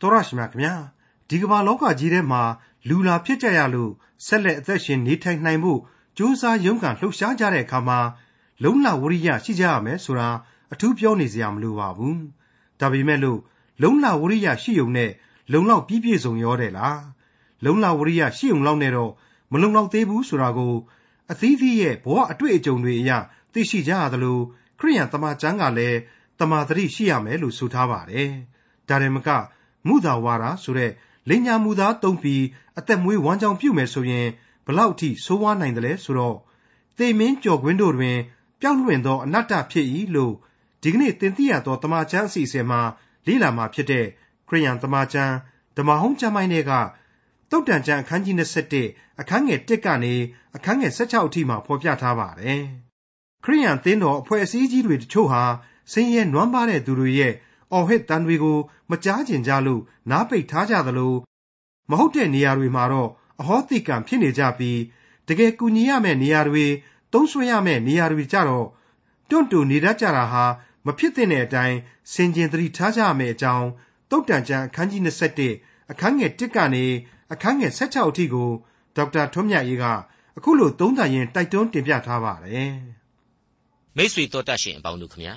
တော်ရရှိမြခင်ဗျာဒီကမ္ဘာလောကကြီးထဲမှာလူလာဖြစ်ကြရလို့ဆက်လက်အသက်ရှင်နေထိုင်နိုင်ဖို့ကြိုးစားရုန်းကန်လှုပ်ရှားကြတဲ့အခါမှာလုံလဝရိယရှိကြရမယ်ဆိုတာအထူးပြောနေစရာမလိုပါဘူးဒါပေမဲ့လို့လုံလဝရိယရှိုံနဲ့လုံလောက်ပြည့်ပြည့်စုံရောတယ်လားလုံလဝရိယရှိုံလောက်နဲ့တော့မလုံလောက်သေးဘူးဆိုတာကိုအသီးသီးရဲ့ဘဝအတွေ့အကြုံတွေအရသိရှိကြရသလိုခရိယန်တမန်ကျမ်းကလည်းတမာတရိရှိရမယ်လို့ဆိုထားပါတယ်ဒါရင်မက မုသာဝါဒဆိုတဲ့လိညာမူသားတုံးပြီးအသက်မွေးဝမ်းကြောင်းပြုမယ်ဆိုရင်ဘလောက်ထိဆိုးဝါးနိုင်တယ်လဲဆိုတော့သေမင်းကြော်ကွင်းတို့တွင်ပျောက်လွင့်သောအနတ္တဖြစ်၏လို့ဒီကနေ့သင်သိရသောတမန်ကျမ်းအစီအစဉ်မှာလေ့လာမှာဖြစ်တဲ့ခရိယန်တမန်ကျမ်းဓမ္မဟောင်းကျမ်းပိုင်းတွေကတုတ်တန်ကျမ်းအခန်းကြီး27အခန်းငယ်1ကနေအခန်းငယ်16အထိမှာဖော်ပြထားပါတယ်ခရိယန်သင်းတော်အဖွဲ့အစည်းကြီးတွေတချို့ဟာဆင်းရဲနွမ်းပါတဲ့သူတွေရဲ့ အော်ဟစ်တန်တွေကို မကြားကျင်ကြလို့နားပိတ်ထားကြသလိုမဟုတ်တဲ့နေရာတွေမှာတော့အဟောတိကံဖြစ်နေကြပြီးတကယ်ကူညီရမယ့်နေရာတွေသုံးဆွဲရမယ့်နေရာတွေကြတော့တွန့်တူနေတတ်ကြတာဟာမဖြစ်တဲ့အတိုင်းစင်ကျင်သတိထားကြရမယ့်အကြောင်းတုတ်တန်ကျန်အခန်းကြီး27အခန်းငယ်1ကနေအခန်းငယ်16အထိကိုဒေါက်တာထွန်းမြတ်ရေးကအခုလိုသုံးသပ်ရင်းတိုက်တွန်းတင်ပြထားပါတယ်မိတ်ဆွေတော်တတ်ရှင်အပေါင်းတို့ခမညာ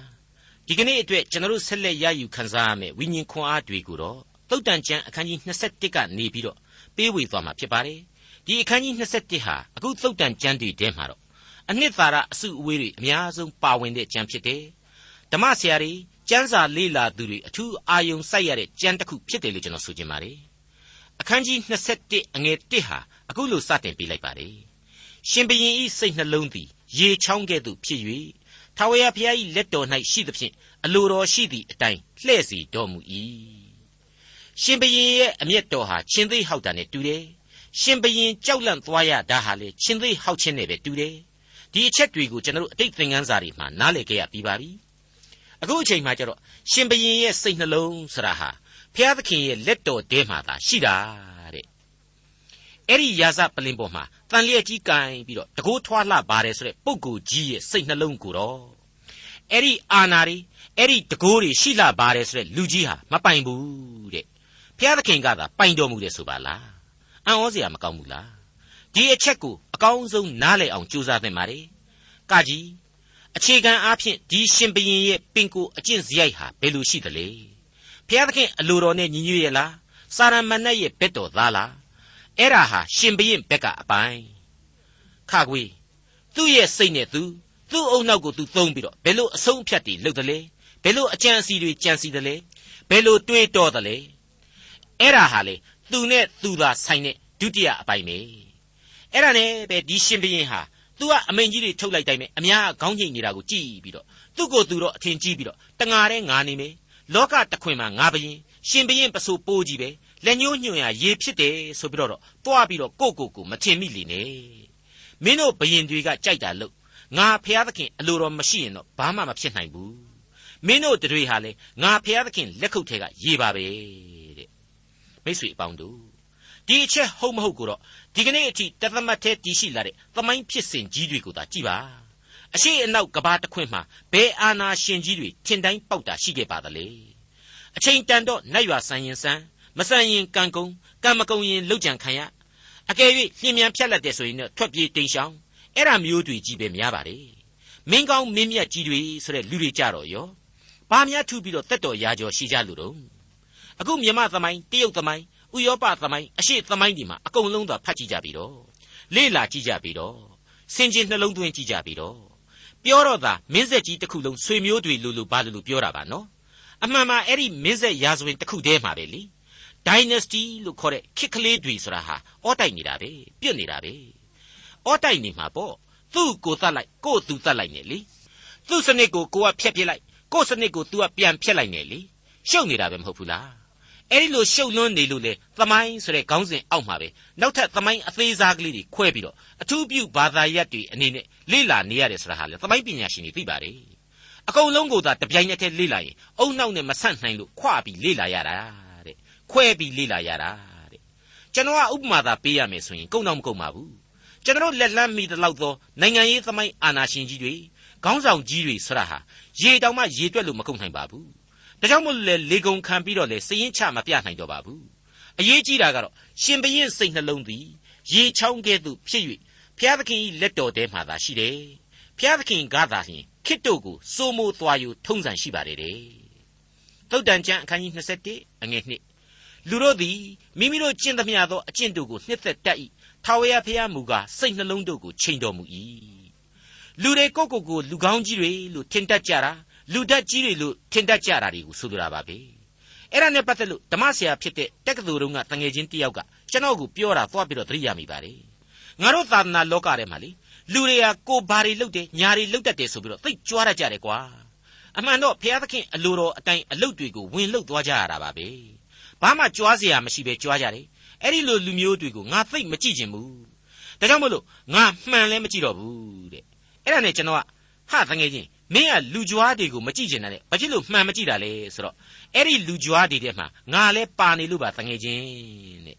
ဒီကနေ့အတွက်ကျွန်တော်တို့ဆက်လက်ရယူခန်းစားရမယ့်ဝိညာဉ်ခွန်အားတွေကိုတော့သုတ်တန်ကျမ်းအခန်းကြီး21ကနေပြီးတော့ပေးဝေသွားမှာဖြစ်ပါတယ်ဒီအခန်းကြီး21ဟာအခုသုတ်တန်ကျမ်းတွေထဲမှာတော့အနှစ်သာရအစုအဝေးတွေအများဆုံးပါဝင်တဲ့ကျမ်းဖြစ်တယ်ဓမ္မဆရာတွေကျမ်းစာလေ့လာသူတွေအထူးအာယုံစိုက်ရတဲ့ကျမ်းတစ်ခုဖြစ်တယ်လို့ကျွန်တော်ဆိုချင်ပါတယ်အခန်းကြီး21အငယ်1ဟာအခုလိုစတင်ပေးလိုက်ပါတယ်ရှင်ဘရင်ဤစိတ်နှလုံးသည် ရေချောင်းကဲ့သို့ဖြစ်၍ ထာဝရဘုရား၏လက်တော်၌ရှိသဖြင့်အလိုတော်ရှိသည့်အတိုင်းလှဲ့စီတော်မူ၏ရှင်ဘရင်ရဲ့အမျက်တော်ဟာရှင်သေးဟောက်တာနဲ့တူတယ်ရှင်ဘရင်ကြောက်လန့်သွားရတာဟာလေရှင်သေးဟောက်ခြင်းနဲ့ပဲတူတယ်ဒီအချက်တွေကိုကျွန်တော်တို့အတိတ်သင်ခန်းစာတွေမှာနားလည်ခဲ့ရပြီးပါပြီအခုအချိန်မှကျတော့ရှင်ဘရင်ရဲ့စိတ်နှလုံးဆိုတာဟာဘုရားသခင်ရဲ့လက်တော်ထဲမှာသာရှိတာတဲ့ အဲ့ဒီရာဇပလင်ပေါ်မှာတန်လျက်ကြီးကင်ပြီးတော့တကိုးထွားလှပါတယ်ဆိုတဲ့ပုဂ္ဂိုလ်ကြီးရဲ့စိတ်နှလုံးကိုတော့အဲ့ဒီအာနာတွေအဲ့ဒီတကိုးတွေရှိလှပါတယ်ဆိုတဲ့လူကြီးဟာမပိုင်ဘူးတဲ့ဘုရားသခင်ကသာပိုင်တော်မူတယ်ဆိုပါလားအံ့ဩစရာမကောင်းဘူးလားဒီအချက်ကိုအကောင်းဆုံးနားလည်အောင်ကြိုးစားသင့်ပါတယ်ကကြီးအခြေခံအားဖြင့်ဒီရှင်ဘရင်ရဲ့ပင်ကိုအကျင့်စရိုက်ဟာဘယ်လိုရှိသလဲဘုရားသခင်အလိုတော်နဲ့ညီညွတ်ရဲ့လားစာရမဏတ်ရဲ့ဘက်တော်သားလား အဲ့ဒါဟာရှင်ဘရင်ဘက်ကအပိုင်းခါကွေးသူ့ရဲ့စိတ်နဲ့သူသူ့အုံနောက်ကိုသူသုံးပြီးတော့ဘယ်လိုအဆုံးအဖြတ်တွေလုပ်တယ်လဲဘယ်လိုအကြံအစီတွေကြံစီတယ်လဲဘယ်လိုတွေးတောတယ်လဲအဲ့ဒါဟာလေသူနဲ့သူသာဆိုင်တဲ့ဒုတိယအပိုင်းပဲအဲ့ဒါနဲ့ပဲဒီရှင်ဘရင်ဟာသူကအမိန်ကြီးတွေထုတ်လိုက်တိုင်းပဲအများခေါင်းငိတ်နေတာကိုကြည့်ပြီးတော့သူ့ကိုသူတော့အထင်ကြီးပြီးတော့တငါတဲ့ငါနေမယ်လောကတခွင်မှာငါဘရင်ရှင်ဘရင်ပစိုးပိုးကြီးပဲ လက်ညှိုးညွှန်ရရေဖြစ်တယ်ဆိုပြီးတော့တွားပြီးတော့ကိုကိုကိုမထင်မိလေနဲ့မင်းတို့ဘရင်တွေကကြိုက်တာလို့ငါဖျားသခင်အလိုတော်မရှိရင်တော့ဘာမှမဖြစ်နိုင်ဘူးမင်းတို့တွေဟာလေငါဖျားသခင်လက်ခုပ်ထဲကရေပါပဲတဲ့မိတ်ဆွေအပေါင်းတို့ဒီအချက်ဟုတ်မဟုတ်ကိုတော့ဒီကနေ့အထိတသမတ်သေးတည်ရှိလာတဲ့သမိုင်းဖြစ်စဉ်ကြီးတွေကိုသာကြည့်ပါအရှိအနောက်ကဘာတစ်ခွင်မှာဘယ်အာနာရှင်ကြီးတွေထင်တိုင်းပေါက်တာရှိခဲ့ပါသလဲအချိန်တန်တော့နတ်ရွာဆန်ရင်ဆန်း မဆန်ရင်ကံကုံကံမကုံရင်လှုပ်ကြံခံရအကယ်၍လျင်မြန်ဖြတ်လက်တဲ့ဆိုရင်တော့ထွက်ပြေးတိမ်ရှောင်အဲ့ဒါမျိုးတွေကြီးပဲများပါတယ်မင်းကောင်းမင်းမြတ်ကြီးတွေဆိုတဲ့လူတွေကြတော့ရောဘာများထူပြီးတော့တက်တော်ရာကျော်ရှိကြလို့တော့အခုမြမသမိုင်းတရုတ်သမိုင်းဥရောပသမိုင်းအရှိသမိုင်းဒီမှာအကုန်လုံးသာဖတ်ကြည့်ကြပြီတော့လေ့လာကြည့်ကြပြီတော့စင်ကျင်နှလုံးသွင်းကြည့်ကြပြီတော့ပြောတော့သာမင်းဆက်ကြီးတစ်ခုလုံးဆွေမျိုးတွေလူလူဘာလူလူပြောတာပါနော်အမှန်မှအဲ့ဒီမင်းဆက်ရာဇဝင်တစ်ခုတည်းမှာပဲလေ dynasty လို့ခေါ်တဲ့ခေတ်ကလေးတွေဆိုတာဟာအောတိုက်နေတာပဲပြစ်နေတာပဲအောတိုက်နေမှာပေါ့သူ့ကိုသတ်လိုက်ကို့သူသတ်လိုက်နေလေသူ့စနစ်ကိုကိုကဖျက်ပြစ်လိုက်ကို့စနစ်ကို तू ကပြန်ဖျက်လိုက်နေလေရှုပ်နေတာပဲမဟုတ်ဘူးလားအဲ့ဒီလိုရှုပ်လွန်းနေလို့လေသမိုင်းဆိုတဲ့ခေါင်းစဉ်အောက်မှာပဲနောက်ထပ်သမိုင်းအသေးစားကလေးတွေခွဲပြီးတော့အထူးပြုဘာသာရပ်တွေအနေနဲ့လေ့လာနေရတယ်ဆိုတာဟာလေသမိုင်းပညာရှင်တွေသိပါတယ်အကုန်လုံးကိုသာတပြိုင်နက်တည်းလေ့လာရင်အုံနောက်နဲ့မဆန့်နိုင်လို့ခွပြီးလေ့လာရတာတဲ့ ခွဲပြီးလေ့လာရတာတဲ့ကျွန်တော်ကဥပမာသာပေးရမယ်ဆိုရင်ကုန်တော့မကုန်ပါဘူးကျွန်တော်လက်လန်းမိတဲ့လောက်သောနိုင်ငံရေးသမိုင်းအာဏာရှင်ကြီးတွေခေါင်းဆောင်ကြီးတွေဆရာဟာရေတောင်မှရေတွက်လို့မကုန်နိုင်ပါဘူးဒါကြောင့်မို့လဲလေကုံခံပြီးတော့လေစရင်ချမပြနိုင်တော့ပါဘူးအရေးကြီးတာကတော့ရှင်ဘရင်စိတ်နှလုံးသည်ရေချောင်းကဲ့သို့ဖြစ်၍ဘုရားသခင်၏လက်တော်ထဲမှာသာရှိတယ်ဘုရားသခင်ကသာလျှင်ခစ်တို့ကိုစိုးမိုးသွားယူထုံးစံရှိပါတယ်တဲ့သုတ်တန်ကျမ်းအခန်းကြီး27အငယ်1 လူတို့သည်မိမိတို့ကျင့်သမျှသောအကျင့်တို့ကိုနှစ်သက်တတ်၏ထာဝရဘုရားမူကားစိတ်နှလုံးတို့ကိုချိန်တော်မူ၏လူတွေကိုကိုကိုလူကောင်းကြီးတွေလို့ထင်တတ်ကြတာလူတတ်ကြီးတွေလို့ထင်တတ်ကြတာတွေကိုဆိုလိုတာပါပဲအဲ့ဒါနဲ့ပတ်သက်လို့ဓမ္မဆရာဖြစ်တဲ့တက္ကသိုလ်တုန်းကတငယ်ချင်းတယောက်ကကျွန်တော်ကိုပြောတာသွားပြီးတော့သတိရမိပါတယ်ငါတို့သာသနာလောကထဲမှာလေလူတွေကကိုဘာတွေလုပ်တယ်ညာတွေလုပ်တတ်တယ်ဆိုပြီးတော့သိကြွားတတ်ကြတယ်ကွာအမှန်တော့ဘုရားသခင်အလိုတော်အတိုင်းအလုပ်တွေကိုဝင်လုပ်သွားကြရတာပါပဲ ဘာမှကြွားစရာမရှိဘဲကြွားကြတယ်အဲ့ဒီလိုလူမျိုးတွေကိုငါသိမကြည့်ချင်ဘူးဒါကြောင့်မလို့ငါမှန်လဲမကြည့်တော့ဘူးတဲ့အဲ့ဒါနဲ့ကျွန်တော်ကဟာတငယ်ချင်းမင်းကလူကြွားတွေကိုမကြည့်ချင်တာလေဘာဖြစ်လို့မှန်မကြည့်တာလဲဆိုတော့အဲ့ဒီလူကြွားတွေထဲမှာငါလဲပါနေလို့ပါတငယ်ချင်းတဲ့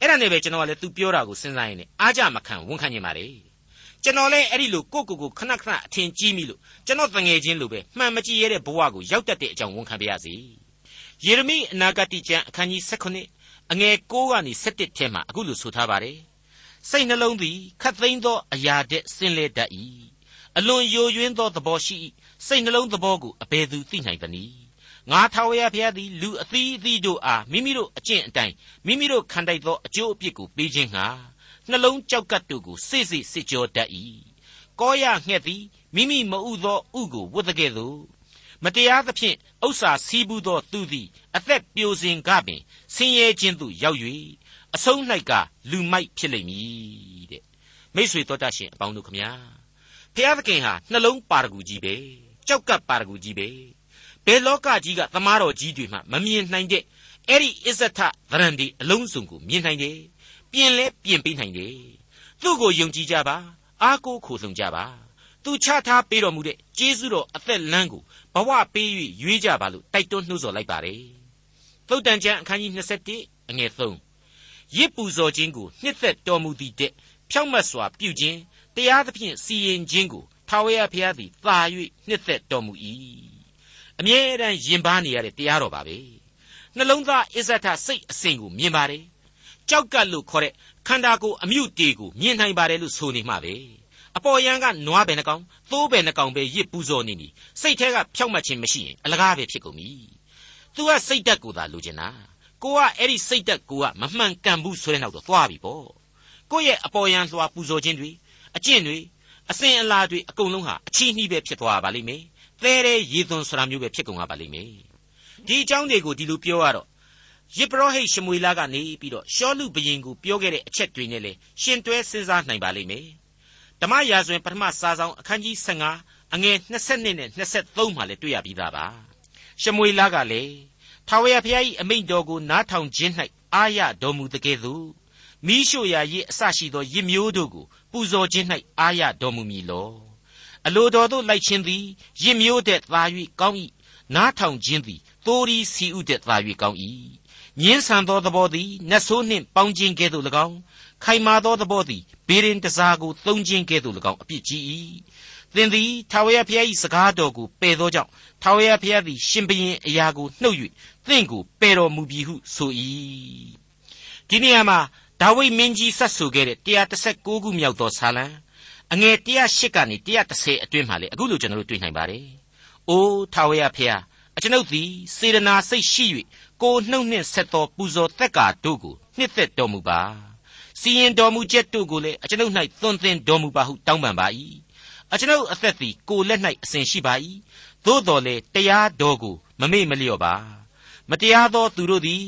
အဲ့ဒါနဲ့ပဲကျွန်တော်ကလည်းသူပြောတာကိုစဉ်းစားရင်းနဲ့အားကြမခံဝန်ခံနေပါလေကျွန်တော်လည်းအဲ့ဒီလိုကိုကိုကိုခဏခဏအထင်ကြီးမိလို့ကျွန်တော်တငယ်ချင်းလိုပဲမှန်မကြည့်ရတဲ့ဘဝကိုရောက်တတ်တဲ့အကြောင်းဝန်ခံပါရစေ။ ယေရမိအနာဂတိကျမ်းအခန်းကြီး16အငယ်6ကနေ17ထဲမှာအခုလိုဆိုထားပါတယ်စိတ်နှလုံးသည်ခတ်သိမ်းသောအရာတဲ့ဆင်းလဲတတ်၏အလွန်ယိုယွင်းသောသဘောရှိ၏စိတ်နှလုံးသဘောကိုအဘယ်သူသိနိုင်သနည်းငါထာဝရဘုရားသည်လူအသီးအသီးတို့အားမိမိတို့အကျင့်အတိုင်းမိမိတို့ခံတိုက်သောအကျိုးအပြစ်ကိုပေးခြင်းငှာနှလုံးကြောက်ကပ်တို့ကိုစိစိစစ်ကြောတတ်၏ကောရငှက်သည်မိမိမဥသောဥကိုဝတ်တဲ့ကဲ့သို့ မတရားသဖြင့်ဥစ္စာစီးပူးသောသူသည် အသက်ပြိုစင်ကပင်ဆင်းရဲခြင်းသို့ရောက်၍အဆုံး၌ကလူမိုက်ဖြစ်လိမ့်မည်တဲ့မိษွေတော်တတ်ရှင်အပေါင်းတို့ခမညာဖျားသခင်ဟာနှလုံးပါရဂူကြီးပဲကြောက်ကပ်ပါရဂူကြီးပဲဘယ်လောကကြီးကသမားတော်ကြီးတွေမှမမြင်နိုင်တဲ့အဲ့ဒီအစ္ဆထဗရန်ဒီအလုံးစုံကိုမြင်နိုင်တယ်ပြင်လဲပြင်ပေးနိုင်တယ်သူ့ကိုယုံကြည်ကြပါအားကိုးခိုလှုံကြပါသူချထားပေးတော်မူတဲ့ကျေးဇူးတော်အသက်လမ်းကို ဘဝပေး၍ရွေးကြပါလို့တိုက်တွန်းနှိုးဆော်လိုက်ပါတယ်သုတ်တန်ကျမ်းအခန်းကြီး27အငယ်3ရစ်ပူဇော်ခြင်းကိုနှစ်သက်တော်မူသည့်တဲ့ဖြောင့်မတ်စွာပြုခြင်းတရားသဖြင့်စီရင်ခြင်းကိုထာဝရဘုရားသည်သာ၍နှစ်သက်တော်မူ၏အမြဲတမ်းယင်ပါနေရတဲ့တရားတော်ပါပဲနှလုံးသားအစ္ဆထစိတ်အစဉ်ကိုမြင်ပါတယ်ကြောက်ကပ်လို့ခေါ်တဲ့ခန္ဓာကိုယ်အမြုတေကိုမြင်နိုင်ပါတယ်လို့ဆိုနေမှာပဲ အပေါ်ယံကနွားပဲနှကောင်သိုးပဲနှကောင်ပဲရစ်ပူဇော်နေပြီစိတ်ထဲကဖြောက်မှတ်ခြင်းမရှိရင်အလကားပဲဖြစ်ကုန်ပြီသူကစိတ်တက်ကိုသာလိုချင်တာကိုကအဲ့ဒီစိတ်တက်ကိုကမမှန်ကန်ဘူးဆိုတဲ့နောက်တော့သွားပြီပေါ့ကိုရဲ့အပေါ်ယံလွှာပူဇော်ခြင်းတွေအကျင့်တွေအစဉ်အလာတွေအကုန်လုံးဟာအချီးနှီးပဲဖြစ်သွားပါလိမ့်မယ်သဲတဲ့ရေသွန်းဆိုတာမျိုးပဲဖြစ်ကုန်ပါလိမ့်မယ်ဒီအကြောင်းတွေကိုဒီလိုပြောရတော့ယေဘရဟိတ်ရှမွေလာကနေပြီးတော့ရှောလူဘရင်ကိုပြောခဲ့တဲ့အချက်တွေနဲ့လေရှင်တွဲစဉ်းစားနိုင်ပါလိမ့်မယ် ဓမ္မရာဇဝင်ပထမစာဆောင်အခန်းကြီး15အငယ်22နဲ့23မှာလည်းတွေ့ရပြီးသားပါရှမွေလာကလည်းထာဝရဘုရား၏အမိန့်တော်ကိုနားထောင်ခြင်း၌အာရတော်မူတကယ်သို့မိရှုရာရစ်အစရှိသောရစ်မျိုးတို့ကိုပူဇော်ခြင်း၌အာရတော်မူမည်လောအလိုတော်သို့လိုက်ခြင်းသည်ရစ်မျိုးတဲ့သာ၍ကောင်း၏နားထောင်ခြင်းသည်သိုးရီစီဥတဲ့သာ၍ကောင်း၏ညင်းဆန်သောသဘောသည်နတ်ဆိုးနှင့်ပေါင်းခြင်းကဲ့သို့၎င်း ခိုင်မာသောသဘောသည်ဘေရင်တစားကိုသုံးခြင်းကဲ့သို့၎င်းအပြစ်ကြီး၏သင်သည်ထာဝရဘုရား၏စကားတော်ကိုပယ်သောကြောင့်ထာဝရဘုရားသည်ရှင်ဘရင်အရာကိုနှုတ်၍သင်ကိုပယ်တော်မူပြီဟုဆို၏ဒီနေရာမှာဒါဝိမင်းကြီးဆက်ဆိုခဲ့တဲ့136ခုမြောက်သောဇာလံအငယ်108ကနေ130အတွင်းမှာလေအခုလိုကျွန်တော်တို့တွေ့နိုင်ပါတယ်။အိုးထာဝရဘုရားအကျွန်ုပ်သည်စေတနာစိတ်ရှိ၍ကိုနှုတ်နှင့်ဆက်သောပူဇော်သက်ကာတို့ကိုနှစ်သက်တော်မူပါ။ စီရင်တော်မူချက်တို့ကိုလည်းအကျွန်ုပ်၌သွန်သင်တော်မူပါဟုတောင်းပန်ပါ၏။အကျွန်ုပ်အသက်သည်ကိုလက်၌အစဉ်ရှိပါ၏။သို့တော်လည်းတရားတော်ကိုမမေ့မလျော့ပါ။မတရားသောသူတို့သည်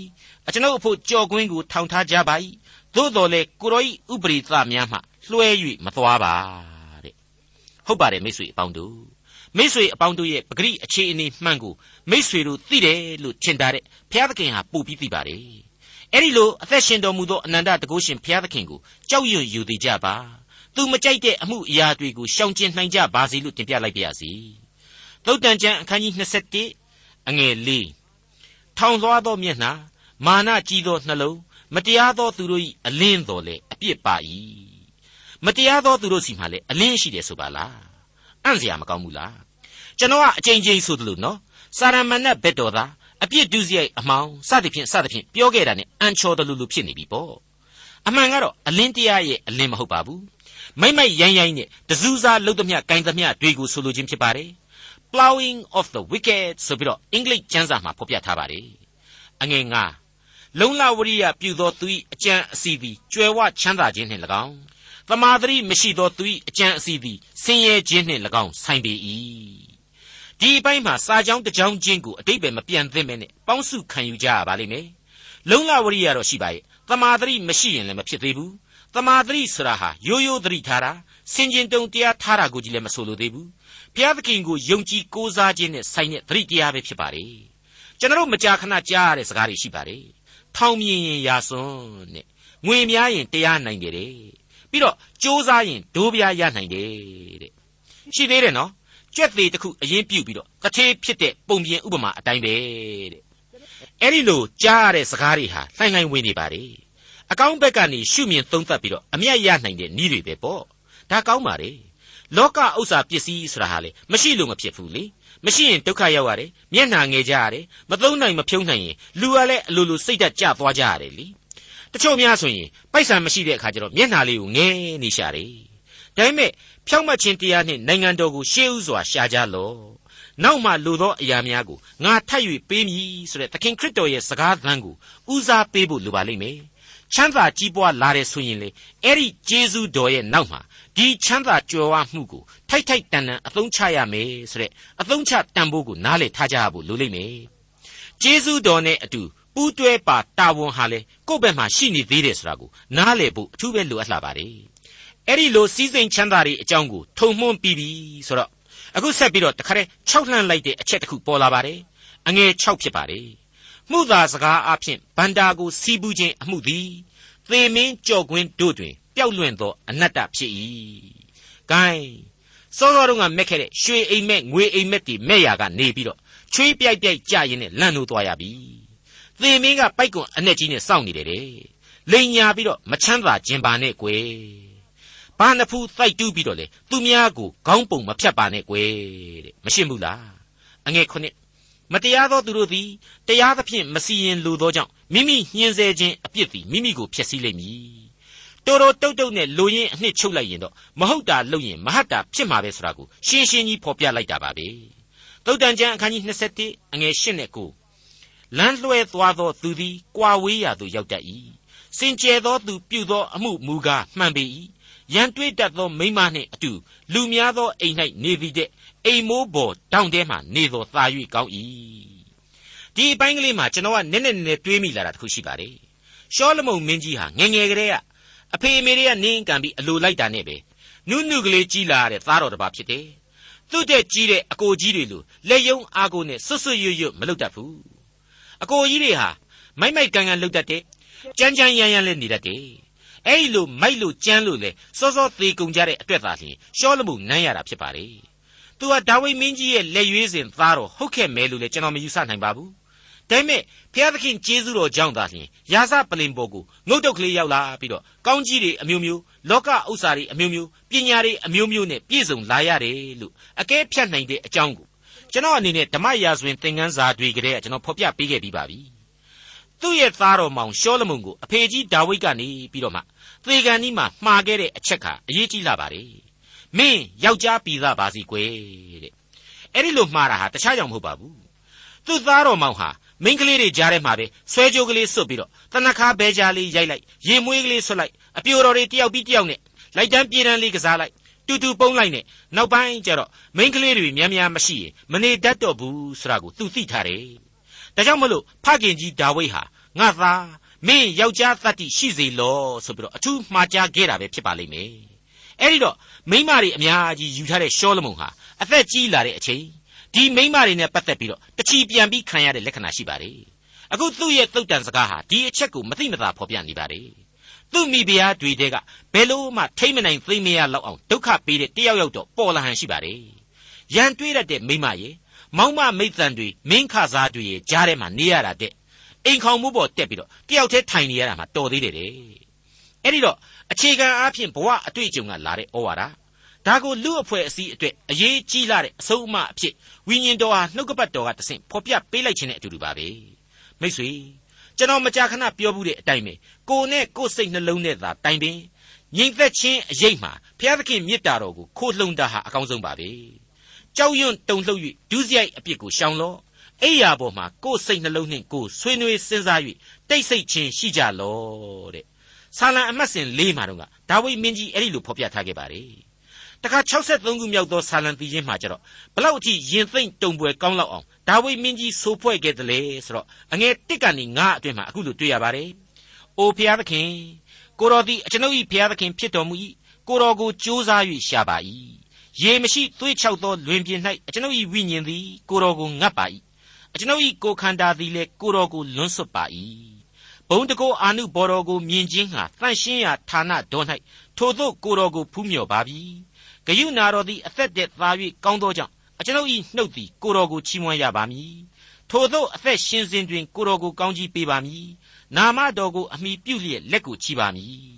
အကျွန်ုပ်အဖို့ကြော်ကွင်းကိုထောင်ထားကြပါ၏သို့တော်လေကိုရောဤဥပရိသများမှလွှဲ၍မသွားပါတဲ့ဟုတ်ပါတယ်မိတ်ဆွေအပေါင်းတို့မိတ်ဆွေအပေါင်းတို့ရဲ့ပဂရိအခြေအနေမှန်ကိုမိတ်ဆွေတို့သိတယ်လို့ထင်တာတဲ့ဘုရားသခင်ဟာပို့ပြီးသိပါတယ် အဲ့ဒီလိုအသက်ရှင်တော်မူသောအနန္တတကုရှင်ဘုရားသခင်ကိုကြောက်ရွံ့ယူသေးကြပါသူမကြိုက်တဲ့အမှုအရာတွေကိုရှောင်ကျဉ်နိုင်ကြပါစေလို့တင်ပြလိုက်ပါရစေသုတ်တန်ကျမ်းအခန်းကြီး27အငယ်၄ထောင်သွားသောမျက်နှာမာနကြီးသောနှလုံးမတရားသောသူတို့၏အလင်းတော်လေအပြစ်ပါ၏မတရားသောသူတို့စီမှာလေအလင်းရှိတယ်ဆိုပါလားအံ့စရာမကောင်းဘူးလားကျွန်တော်ကအချိန်ချင်းဆိုသလိုနော်စာရမဏတ်ဘက်တော်သား အပြစ်ဒုစရိုက်အမောင်စသဖြင့်စသဖြင့်ပြောခဲ့တာနဲ့အန်ချော်တလူလူဖြစ်နေပြီပေါ့အမှန်ကတော့အလင်းတရားရဲ့အလင်းမဟုတ်ပါဘူးမိမ့်မိုက်ရိုင်းရိုင်းနဲ့တစူးစားလှုပ်သမျှဂိုင်းသမျှတွေကိုဆိုလိုခြင်းဖြစ်ပါတယ် plowing of the wicked ဆိုပြီးတော့အင်္ဂလိပ်ကျမ်းစာမှာဖော်ပြထားပါတယ်အငယ်ငါလုံလဝရိယပြုသောသူ၏အကြံအစီသည်ကြွယ်ဝချမ်းသာခြင်းနှင့်၎င်းတမာသတိမရှိသောသူ၏အကြံအစီသည်ဆင်းရဲခြင်းနှင့်၎င်းဆိုင်ပေ၏ ဒီအပိုင်းမှာစာကြောင်းတစ်ကြောင်းချင်းကိုအတိတ်ပဲမပြတ်သင့်ပဲနဲ့ပေါင်းစုခံယူကြရပါလိမ့်မယ်လုံလဝရိယတော့ရှိပါရဲ့တမာသတိမရှိရင်လည်းမဖြစ်သေးဘူးတမာသတိဆိုတာဟာရိုးရိုးသတိထားတာစင်ကျင်တုံတရားထားတာကိုကြည့်လည်းမဆိုလိုသေးဘူးဘုရားသခင်ကိုယုံကြည်ကိုးစားခြင်းနဲ့ဆိုင်တဲ့သတိတရားပဲဖြစ်ပါတယ်ကျွန်တော်မကြာခဏကြားရတဲ့စကားတွေရှိပါတယ်ထောင်မြင်ရင်ရာစွန်းနဲ့ငွေများရင်တရားနိုင်တယ်တဲ့ပြီးတော့စ조사ရင်ဒိုးပြားရနိုင်တယ်တဲ့ရှိသေးတယ်နော် ကြွက်သေးတစ်ခုအရင်ပြုတ်ပြီးတော့တထေးဖြစ်တဲ့ပုံပြင်ဥပမာအတိုင်းပဲတဲ့အဲ့ဒီလိုကြားရတဲ့စကားတွေဟာလှိုင်းလှိုင်းဝင်နေပါလေအကောင်းဘက်ကနေရှုမြင်သုံးသပ်ပြီးတော့အမျက်ရနိုင်တဲ့နည်းတွေပဲပေါ့ဒါကောင်းပါလေလောကဥစ္စာပစ္စည်းဆိုတာဟာလေမရှိလို့မဖြစ်ဘူးလေမရှိရင်ဒုက္ခရောက်ရတယ်မျက်နှာငယ်ကြရတယ်မသုံးနိုင်မဖြုံးနိုင်ရင်လူကလည်းအလိုလိုစိတ်ဓာတ်ကျသွားကြရတယ်လीတချို့များဆိုရင်ပိုက်ဆံမရှိတဲ့အခါကျတော့မျက်နှာလေးကိုငဲနေရှာတယ် ဒါပေမဲ့ဖြောင့်မတ်ခြင်းတရားနှင့်နိုင်ငံတော်ကိုရှေးဥစွာရှာကြလော့နောက်မှလိုသောအရာများကိုငါထပ်၍ပေးမည်ဆိုတဲ့သခင်ခရစ်တော်ရဲ့စကားသံကိုဦးစားပေးဖို့လိုပါလိမ့်မယ်ချမ်းသာကြီးပွားလာတယ်ဆိုရင်လေအဲ့ဒီဂျေဇုတော်ရဲ့နောက်မှာဒီချမ်းသာကြွယ်ဝမှုကိုထိုက်ထိုက်တန်တန်အသုံးချရမယ်ဆိုတဲ့အသုံးချတန်ဖို့ကိုနားလည်ထားကြဖို့လိုလိမ့်မယ်ဂျေဇုတော်နဲ့အတူပူးတွဲပါတာဝန်ဟာလေကိုယ့်ဘက်မှာရှိနေသေးတယ်ဆိုတာကိုနားလည်ဖို့အထူးပဲလိုအပ်လာပါတယ် အဲ့ဒီလိုစည်းစိမ်ချမ်းသာတွေအကြောင်းကိုထုံမှွန်းပြီးပြီဆိုတော့အခုဆက်ပြီးတော့တခါတည်း၆လှမ်းလိုက်တဲ့အချက်တစ်ခုပေါ်လာပါတယ်အငယ်၆ဖြစ်ပါတယ်မှုသာစကားအဖြစ်ဗန္တာကိုစီးပူးခြင်းအမှုသည်သေမင်းကြော်ကွင်းတို့တွင်ပျောက်လွင့်သောအနတ္တဖြစ်၏။ gain စောစောတုန်းကမက်ခဲ့တဲ့ရွှေအိမ်မက်ငွေအိမ်မက်တွေမဲ့ရာကနေပြီးတော့ချွေးပြိုက်ပြိုက်ကြရင်နဲ့လန့်လို့သွားရပြီ။သေမင်းကပိုက်ကွန်အနဲ့ကြီးနဲ့စောင့်နေတယ်တဲ့။လိန်ညာပြီးတော့မချမ်းသာခြင်းပါနဲ့ကွယ်။ ဘာနှဖူးတိုက်တူးပြီးတော့လေသူများကိုခေါင်းပုံမဖြတ်ပါနဲ့ကွယ်တဲ့။မရှင်းဘူးလား။အငယ်ခုနှစ်မတရားသောသူတို့သည်တရားသဖြင့်မစီရင်လိုသောကြောင့်မိမိညှင်းဆဲခြင်းအပြစ်သည်မိမိကိုဖျက်ဆီးလိမ့်မည်တော်တော်တုတ်တုတ်နဲ့လိုရင်းအနှစ်ချုပ်လိုက်ရင်တော့မဟုတ်တာလုပ်ရင်မဟတ်တာဖြစ်မှာပဲဆိုတာကိုရှင်းရှင်းကြီးဖော်ပြလိုက်တာပါပဲသုတ်တန်ကျမ်းအခန်းကြီး27အငယ်8နဲ့9လမ်းလွှဲသွားသောသူသည်ကြွာဝေးရာသို့ရောက်တတ်၏စင်ကြယ်သောသူပြုသောအမှုမူကားမှန်ပေ၏ ရန်တွေးတတ်သောမိမနှင့်အတူလူများသောအိမ်၌နေသည်တဲ့အိမ်မိုးပေါ်တောင်ထဲမှနေသောသာ၍ကောင်း၏ဒီအပိုင်းကလေးမှာကျွန်တော်ကနည်းနည်းနည်းတွေးမိလာတာတခုရှိပါတယ်ရှောလမုန်မင်းကြီးဟာငငယ်ကလေးကအဖေအမေတွေကနင်းကန်ပြီးအလိုလိုက်တာနဲ့ပဲနုနုကလေးကြီးလာတဲ့သားတော်တစ်ပါးဖြစ်တယ်သူ့တဲ့ကြီးတဲ့အကိုကြီးတွေလိုလက်ယုံအားကိုနဲ့ဆွတ်ဆွတ်ရွရွမလုပ်တတ်ဘူးအကိုကြီးတွေဟာမိုက်မိုက်ကန်ကန်လုပ်တတ်တယ်ကြမ်းကြမ်းရမ်းရမ်းလည်းနေတတ်တယ် အဲ့ဒီလိုမိုက်လို့ကြမ်းလို့လေစောစောသေးကုန်ကြတဲ့အတွက်သာလျှင်ရှောလမုန်နမ်းရတာဖြစ်ပါလေသူကဒါဝိမင်းကြီးရဲ့လက်ရွေးစင်သားတော်ဟုတ်ခဲ့မဲလို့လေကျွန်တော်မယူဆနိုင်ပါဘူးဒါပေမဲ့ဘုရားသခင်ကျေးဇူးတော်ကြောင့်သာလျှင်ရာဇပလင်ပေါ်ကိုငုတ်တုတ်ကလေးရောက်လာပြီးတော့ကောင်းကြီးတွေအမျိုးမျိုးလောကဥစ္စာတွေအမျိုးမျိုးပညာတွေအမျိုးမျိုးနဲ့ပြည့်စုံလာရတယ်လို့အကဲဖြတ်နိုင်တဲ့အကြောင်းကိုကျွန်တော်အနေနဲ့ဓမ္မရာဇဝင်သင်ခန်းစာတွေကတည်းကကျွန်တော်ဖော်ပြပေးခဲ့ပြီးပါပြီ သူ့ရဲ့သားတော်မောင်ရှောလမုန်ကိုအဖေကြီးဒါဝိဒ်ကနေပြီးတော့မှသေကန်ကြီးမှာမှားခဲ့တဲ့အချက်ကအရေးကြီးလာပါတယ်မင်းယောက်ျားပြည်သားပါစီကွယ်တဲ့အဲ့ဒီလိုမှားတာဟာတခြားကြောင့်မဟုတ်ပါဘူးသူ့သားတော်မောင်ဟာမိန်းကလေးတွေကြားထဲမှာပဲဆွဲကြိုးကလေးစွတ်ပြီးတော့တနခါဘဲကြားလေးရိုက်လိုက်ရင်မွေးကလေးဆွတ်လိုက်အပြိုတော်တွေတယောက်ပြီးတယောက်နဲ့လိုက်တန်းပြေးတန်းလေးကစားလိုက်တူတူပုံးလိုက်နဲ့နောက်ပိုင်းကျတော့မိန်းကလေးတွေများများမရှိရင်မနေတတ်တော့ဘူးဆိုတာကိုသူသိထားတယ် ဒါကြောင့်မလို့ဖခင်ကြီးဒါဝိဒ်ဟာငါသားမင်းယောက်ျားသတ္တိရှိစေလောဆိုပြီးတော့အထူးမှားကြားခဲ့တာပဲဖြစ်ပါလိမ့်မယ်အဲ့ဒီတော့မိန်းမတွေအများကြီးယူထားတဲ့ရှောလမုန်ဟာအသက်ကြီးလာတဲ့အချိန်ဒီမိမတွေနဲ့ပတ်သက်ပြီးတော့တချီပြန်ပြီးခံရတဲ့လက္ခဏာရှိပါတယ်အခုသူ့ရဲ့သုတ်တန်စကားဟာဒီအချက်ကိုမသိမသာဖော်ပြနေပါတယ်သူ့မိဖုရားတွေတဲ့ကဘယ်လို့မှထိမ့်မနိုင်သိမရလောက်အောင်ဒုက္ခပေးတဲ့တယောက်ယောက်တော့ပေါ်လာဟန်ရှိပါတယ်ရန်တွေးရတဲ့မိမရဲ့ မောင်မမိတ်တန်တွေမင်းခစားတွေရဲ့ကြားထဲမှာနေရတာတဲ့အိမ်ခေါင်မှုပေါ်တက်ပြီးတော့တယောက်တည်းထိုင်နေရတာမှတော်သေးတယ်တဲ့အဲ့ဒီတော့အခြေခံအားဖြင့်ဘဝအတွေ့အကြုံကလာတဲ့ဩဝါဒဒါကိုလူအဖွဲ့အစည်းအတွက်အရေးကြီးလာတဲ့အဆုံးအမအဖြစ်ဝိညာဉ်တော်ဟာနှုတ်ကပတ်တော်ကတဆင့်ဖော်ပြပေးလိုက်ခြင်းနဲ့အတူတူပါပဲမိတ်ဆွေကျွန်တော်မကြာခဏပြောမှုတဲ့အတိုင်းပဲကိုနဲ့ကိုစိတ်နှလုံးနဲ့သာတိုင်ပင်ငြိမ်သက်ခြင်းအရေးမှာဘုရားသခင်မေတ္တာတော်ကိုခိုးလှုံတာဟာအကောင်းဆုံးပါပဲ ကြောက်ရွံ့တုန်လှုပ်၍ဒုစရိုက်အပြစ်ကိုရှောင်လော့အိယာပေါ်မှာကိုယ်စိတ်နှလုံးနှင့်ကိုယ်ဆွေးနွေးစဉ်းစား၍တိတ်ဆိတ်ခြင်းရှိကြလော့တဲ့ဆာလံအမတ်စဉ်၄မှာတော့ကဒါဝိမင်းကြီးအဲ့ဒီလိုဖော်ပြထားခဲ့ပါတယ်တခါ63ခုမြောက်သောဆာလံပြည်ချင်းမှာကျတော့ဘလောက်အထိရင်သိမ့်တုံပွဲကောင်းလောက်အောင်ဒါဝိမင်းကြီးဆိုဖွဲ့ခဲ့တယ်လေဆိုတော့အငယ်တစ်ကနေငါအတွင်းမှာအခုလိုတွေ့ရပါတယ်။အိုဖျားသခင်ကိုတော်သည်အကျွန်ုပ်၏ဖျားသခင်ဖြစ်တော်မူ၏ကိုတော်ကိုကြိုးစား၍ရှာပါ၏ ရေမရှိသွေးချောက်သောလွင်ပြင်၌အကျွန်ုပ်၏ဝိညာဉ်သည်ကိုတော်ကိုငတ်ပါ၏အကျွန်ုပ်၏ကိုခန္ဓာသည်လည်းကိုတော်ကိုလွန်းဆွတ်ပါ၏ဘုံတကောအာနုဘော်တော်ကိုမြင်ခြင်းဟာတန့်ရှင်းရာဌာနတော်၌ထိုသို့ကိုတော်ကိုဖူးမြော်ပါပြီဂယုနာတော်သည်အသက်တည်းသာ၍ကောင်းသောကြောင့်အကျွန်ုပ်၏နှုတ်သည်ကိုတော်ကိုချီးမွမ်းရပါမည်ထိုသို့အသက်ရှင်စဉ်တွင်ကိုတော်ကိုကောင်းကြီးပေးပါမည်နာမတော်ကိုအမိပြုလျက်လက်ကိုချီပါမည်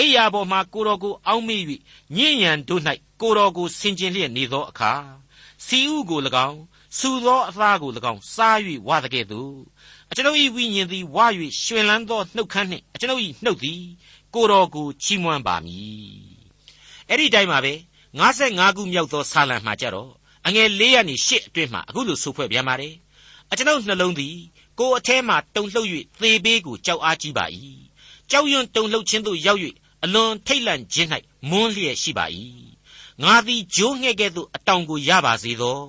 အိယာပေါ်မှာကိုတော်ကိုအောင်းမေ့၍ညဉ့်ညံတို့၌ကိုတော်ကိုဆင်ကျင်လျက်နေသောအခါစီဥကို၎င်းဆူသောအသားကို၎င်းစား၍ဝါတကဲ့သို့အကျွန်ုပ်၏ဝိညာဉ်သည်ဝါ၍ရှင်လန်းသောနှုတ်ခမ်းနှင့်အကျွန်ုပ်၏နှုတ်သည်ကိုတော်ကိုချီးမွမ်းပါမည်အဲ့ဒီတိုင်းမှာပဲ55ခုမြောက်သောဆာလံမှာကြတော့အငယ်၄ရာနေ၈အတွင်းမှာအခုလိုဆိုဖွဲ့ပြန်ပါတယ်အကျွန်ုပ်နှလုံးသည်ကိုယ်အแทမှတုန်လှုပ်၍သေဘေးကိုကြောက်အားကြီးပါ၏ကြောက်ရွံ့တုန်လှုပ်ခြင်းသို့ရောက်၍ အလွန်ထိတ်လန့်ခြင်း၌မွန်းလျက်ရှိပါ၏ငါသည်ဂျိုးငှဲ့ကဲ့သို့အတောင်ကိုရပါစေသော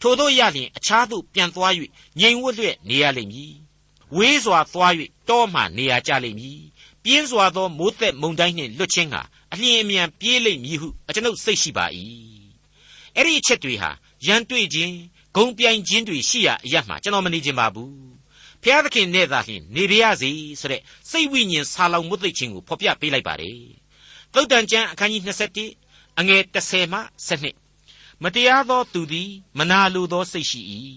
ထိုတို့ရလျင်အခြားသို့ပြန်သွား၍ငြိမ်ဝတ်လျက်နေရလိမ့်မည်ဝေးစွာသွား၍တောမှနေရကြလိမ့်မည်ပြင်းစွာသောမိုးသက်မုန်တိုင်းနှင့်လွတ်ခြင်းဟာအလျင်အမြန်ပြေးလိမ့်မည်ဟုအကျွန်ုပ်စိတ်ရှိပါ၏အဲ့ဒီအချက်တွေဟာရန်တွေ့ခြင်းဂုံပြိုင်ခြင်းတွေရှိရာအရမှကျွန်တော်မနေခြင်းပါဘူး ဖျားသခင်နဲ့သာလျှင်နေပါရစေဆိုတဲ့စိတ်ဝိညာဉ်ဆာလောင်မှုသိခြင်းကိုဖော်ပြပေးလိုက်ပါတယ်သုတ်တန်ကျမ်းအခန်းကြီး21အငယ်30မှ7မတရားသောသူသည်မနာလိုသောစိတ်ရှိ၏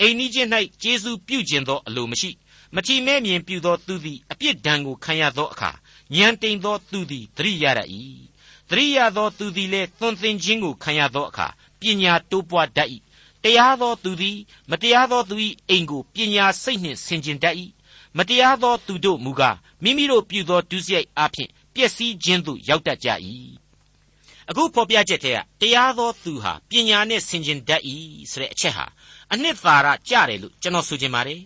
အိမ်နီးချင်း၌ကျေးဇူးပြုခြင်းသောအလိုမရှိမချီမဲ့မြင်ပြုသောသူသည်အပြစ်ဒဏ်ကိုခံရသောအခါဉာဏ်တိမ်သောသူသည်သတိရတတ်၏သတိရသောသူသည်လည်းသွန်သင်ခြင်းကိုခံရသောအခါပညာတိုးပွားတတ်၏ တရားသောသူသည် မတရားသောသူ၏အိမ်ကိုပညာစိတ်နှင့်ဆင်ခြင်တတ်၏မတရားသောသူတို့မူကားမိမိတို့ပြုသောဒုစရိုက်အဖြစ်ပျက်စီးခြင်းသို့ရောက်တတ်ကြ၏အခုဖော်ပြချက်ထဲကတရားသောသူဟာပညာနဲ့ဆင်ခြင်တတ်၏ဆိုတဲ့အချက်ဟာအနှစ်သာရကြတယ်လို့ကျွန်တော်ဆိုချင်ပါတယ်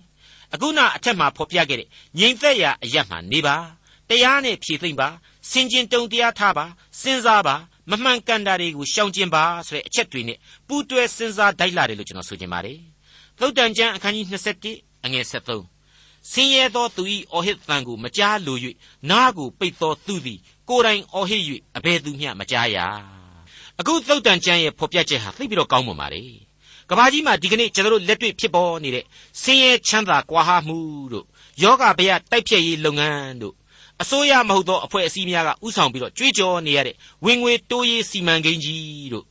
အခုနအထက်မှာဖော်ပြခဲ့တဲ့ငြိမ်သက်ရာအရတ်မှနေပါတရားနဲ့ဖြည့်သိမ့်ပါစင်ကျင်တုံတရားထားပါစဉ်းစားပါ မမှန်ကန်တာတွေကိုရှောင်ကျင်ပါဆိုတဲ့အချက်တွေနဲ့ပူးတွဲစဉ်းစားတိုက်လာတယ်လို့ကျွန်တော်ဆိုချင်ပါတယ်သုတ်တန်ကျမ်းအခန်းကြီး21အငယ်73ဆင်းရဲသောသူ၏အော်ဟစ်သံကိုမကြားလို၍နားကိုပိတ်သောသူသည် ကိုယ်တိုင်အော်ဟစ်၍အဘယ်သူမျှမကြားရအခုသုတ်တန်ကျမ်းရဲ့ဖော်ပြချက်ဟာသိပြီးတော့ကောင်းပါပါလေကဘာကြီးမှာဒီကနေ့ကျွန်တော်တို့လက်တွေ့ဖြစ်ပေါ်နေတဲ့ဆင်းရဲချမ်းသာကွာဟမှုတို့ယောဂဗျာတိုက်ဖြတ်ရေးလုပ်ငန်းတို့ အစိုးရမဟုတ်သောအဖွဲ့အစည်းများကဥဆောင်ပြီးတော့ကြွေးကြော်နေရတဲ့ဝင်ငွေတိုးရေးစီမံကိန်းကြီးတို့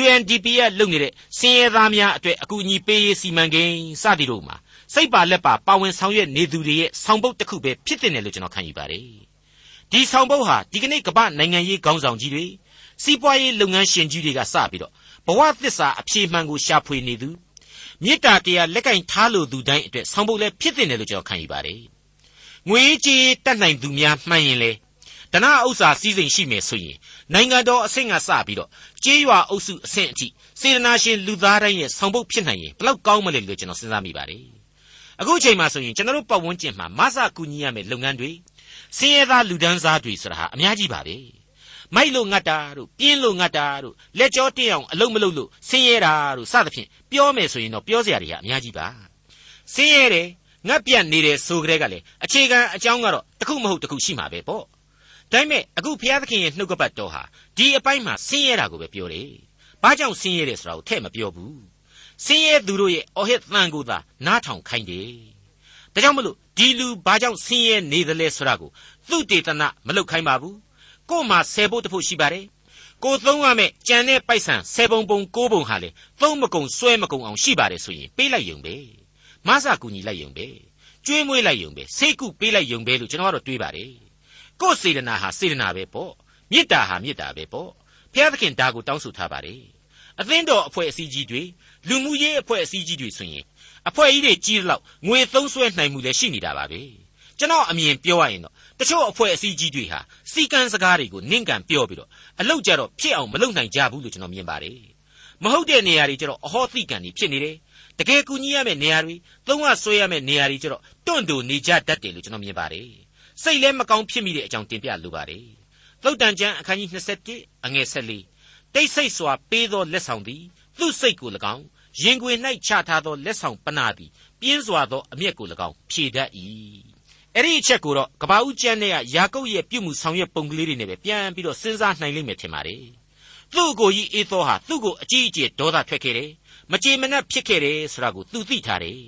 UNDP ကလုပ်နေတဲ့စင်ရဲသားများအတွက်အကူအညီပေးရေးစီမံကိန်းစသည်တို့မှာစိတ်ပါလက်ပါပါဝင်ဆောင်ရွက်နေသူတွေရဲ့ဆောင်ပုဒ်တစ်ခုပဲဖြစ်တဲ့လို့ကျွန်တော်ခံယူပါတယ်ဒီဆောင်ပုဒ်ဟာဒီကနေ့ကမ္ဘာနိုင်ငံရေးခေါင်းဆောင်ကြီးတွေစီးပွားရေးလုပ်ငန်းရှင်ကြီးတွေကစပြီးတော့ဘဝသစ္စာအဖြေမှန်ကိုရှာဖွေနေသူမေတ္တာတရားလက်ကင်ထားလိုသူတိုင်းအတွက်ဆောင်ပုဒ်လည်းဖြစ်တဲ့လို့ကျွန်တော်ခံယူပါတယ် ငွေကြေးတတ်နိုင်သူများမှန်ရင်လေဓနဥစ္စာစည်းစိမ်ရှိမယ်ဆိုရင်နိုင်ငံတော်အဆင့်ကစပြီးတော့ကြေးရွာအုပ်စုအဆင့်အထိစေတနာရှင်လူသားတိုင်းရဲ့ဆောင်ပုတ်ဖြစ်နိုင်ရင်ဘလောက်ကောင်းမလဲလို့ကျွန်တော်စဉ်းစားမိပါတယ်အခုအချိန်မှာဆိုရင်ကျွန်တော်တို့ပတ်ဝန်းကျင်မှာမဆာကူညီရမယ့်လုပ်ငန်းတွေဆင်းရဲသားလူဒန်းစားတွေဆိုတာဟာအများကြီးပါပဲမိုက်လို့ငတ်တာတို့ပြင်းလို့ငတ်တာတို့လက်ကြောတင်းအောင်အလုံးမလုံးလို့ဆင်းရဲတာတို့စသဖြင့်ပြောမယ်ဆိုရင်တော့ပြောစရာတွေကအများကြီးပါဆင်းရဲတယ် ငတ်ပြတ်နေတယ်ဆိုကြတဲ့ကလေအခြေခံအကြောင်းကတော့တခုမဟုတ်တခုရှိမှာပဲပေါ့ဒါပေမဲ့အခုဘုရားသခင်ရဲ့နှုတ်ကပတ်တော်ဟာဒီအပိုင်းမှာဆင်းရဲတာကိုပဲပြောတယ်ဘာကြောင့်ဆင်းရဲတယ်ဆိုတာကိုထဲ့မပြောဘူးဆင်းရဲသူတို့ရဲ့အော်ဟစ်သံကိုသာနားထောင်ခိုင်းတယ်ဒါကြောင့်မလို့ဒီလူဘာကြောင့်ဆင်းရဲနေသလဲဆိုတာကိုသူတေသနမလုပ်ခိုင်းပါဘူးကို့မှာဆယ်ဖို့တဖို့ရှိပါတယ်ကိုသုံးရမယ့်ကြံတဲ့ပိုက်ဆံဆယ်ပုံပုံကိုးပုံဟာလေသုံးမကုံဆွဲမကုံအောင်ရှိပါတယ်ဆိုရင်ပေးလိုက်ယုံပဲ မဆာကူညီလိုက်ယုံပဲကျွေးမွေးလိုက်ယုံပဲစိတ်ကုပေးလိုက်ယုံပဲလို့ကျွန်တော်ကတော့တွေးပါတယ်ကိုယ်စေတနာဟာစေတနာပဲပေါ့မေတ္တာဟာမေတ္တာပဲပေါ့ဖျားသခင်ဒါကိုတောင်းဆိုထားပါတယ်အသင်းတော်အဖွဲ့အစည်းကြီးတွေလူမှုရေးအဖွဲ့အစည်းကြီးတွေဆိုရင်အဖွဲ့ကြီးတွေကြီးတော့ငွေသုံးစွဲနိုင်မှုလည်းရှိနေတာပါပဲကျွန်တော်အမြင်ပြောရရင်တော့တချို့အဖွဲ့အစည်းကြီးတွေဟာစီကံစကားတွေကိုနင့်ကန်ပြောပြီးတော့အလောက်ကြတော့ဖြစ်အောင်မလုပ်နိုင်ကြဘူးလို့ကျွန်တော်မြင်ပါတယ်မဟုတ်တဲ့နေရာတွေကျတော့အဟောသိကံတွေဖြစ်နေတယ် တကယ်ကူညီရမယ့်နေရာတွေသုံးဝဆွဲရမယ့်နေရာတွေကျတော့တွန့်တူနေကြတတ်တယ်လို့ကျွန်တော်မြင်ပါတယ်စိတ်လည်းမကောင်းဖြစ်မိတဲ့အကြောင်းတင်ပြလိုပါတယ်သုတ်တန်ကျမ်းအခန်းကြီး27အငယ်14တိတ်ဆိတ်စွာပေးသောလက်ဆောင်သည်သူ့စိတ်ကို၎င်းရင်ခွေ၌ချထားသောလက်ဆောင်ပနာသည်ပြင်းစွာသောအမျက်ကို၎င်းဖြေတတ်၏အဲ့ဒီအချက်ကိုတော့ကဘာဦးကျမ်းနဲ့ယာကုပ်ရဲ့ပြုမှုဆောင်ရွက်ပုံကလေးတွေနဲ့ပဲပြန်ပြီးတော့စဉ်းစားနိုင်လိမ့်မယ်ထင်ပါတယ် သူ့ကိုကြီးအေသောဟာသူ့ကိုအကြီးအကျယ်ဒေါသထွက်ခဲ့တယ်မကြေမနက်ဖြစ်ခဲ့တယ်ဆိုတာကိုသူသိထားတယ်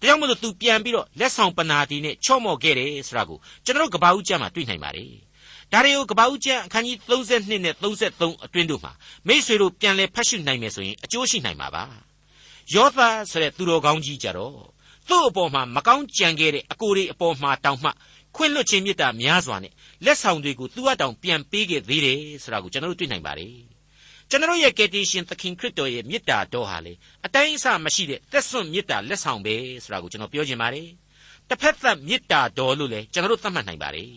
ဒါကြောင့်မို့လို့ तू ပြန်ပြီးတော့လက်ဆောင်ပနာတီနဲ့ချော့မော့ခဲ့တယ်ဆိုတာကိုကျွန်တော်ကဘာဦးကျမ်းမှာတွေ့နိုင်ပါတယ်ဒါတွေကိုကပ္ပဦးကျမ်းအခန်းကြီး32နဲ့33အတွင်းတို့မှာမိษွေတို့ပြန်လဲဖတ်ရှုနိုင်မယ်ဆိုရင်အကျိုးရှိနိုင်မှာပါယောသဆိုတဲ့သူတော်ကောင်းကြီးကြတော့သူ့အပေါ်မှာမကောင်းကြံခဲ့တဲ့အကိုတွေအပေါ်မှာတောင်မှခွင့်လွတ်ခြင်းမေတ္တာများစွာနဲ့လက်ဆောင်တွေကိုသူ့အတောင်ပြန်ပေးခဲ့သေးတယ်ဆိုတာကိုကျွန်တော်တို့တွေ့နိုင်ပါတယ် ကျွန်တော်ရဲ့ကယ်တင်ရှင်သခင်ခရစ်တော်ရဲ့မေတ္တာတော်ဟာလေအတိုင်းအဆမရှိတဲ့သက်စွန့်မေတ္တာလက်ဆောင်ပဲဆိုတာကိုကျွန်တော်ပြောချင်ပါတယ်တစ်ဖက်သက်မေတ္တာတော်လို့လည်းကျွန်တော်တို့သတ်မှတ်နိုင်ပါတယ်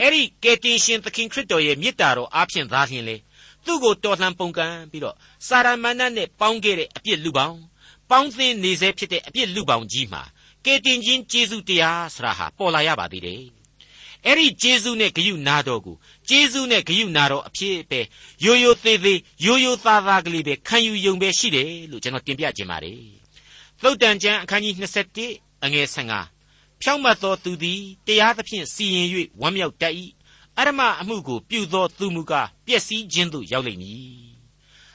အဲ့ဒီကယ်တင်ရှင်သခင်ခရစ်တော်ရဲ့မေတ္တာတော်အားဖြင့်သာလျှင်လေသူ့ကိုတော်လှန်ပုန်ကန်ပြီးတော့စာရမဏတ်နဲ့ပေါင်းခဲ့တဲ့အပြစ်လူပေါင်းပေါင်းသင်းနေစေဖြစ်တဲ့အပြစ်လူပေါင်းကြီးမှာကယ်တင်ခြင်းကျေးဇူးတရားဆရာဟာပေါ်လာရပါသေးတယ် အဲ့ဒီကျေးဇူးနဲ့ဂရုနာတော်ကိုကျေးဇူးနဲ့ဂရုနာတော်အဖြစ်ပဲရိုးရိုးသေးသေးရိုးရိုးသားသားကလေးပဲခံယူယုံပဲရှိတယ်လို့ကျွန်တော်တင်ပြခြင်းပါတယ်သုတ်တန်ကျမ်းအခန်းကြီး27အငယ်15ဖြောင့်မတ်သောသူသည်တရားသဖြင့်စီရင်၍ဝမ်းမြောက်တတ်၏အရမအမှုကိုပြုသောသူမူကားပျက်စီးခြင်းသို့ရောက်လိမ့်မည်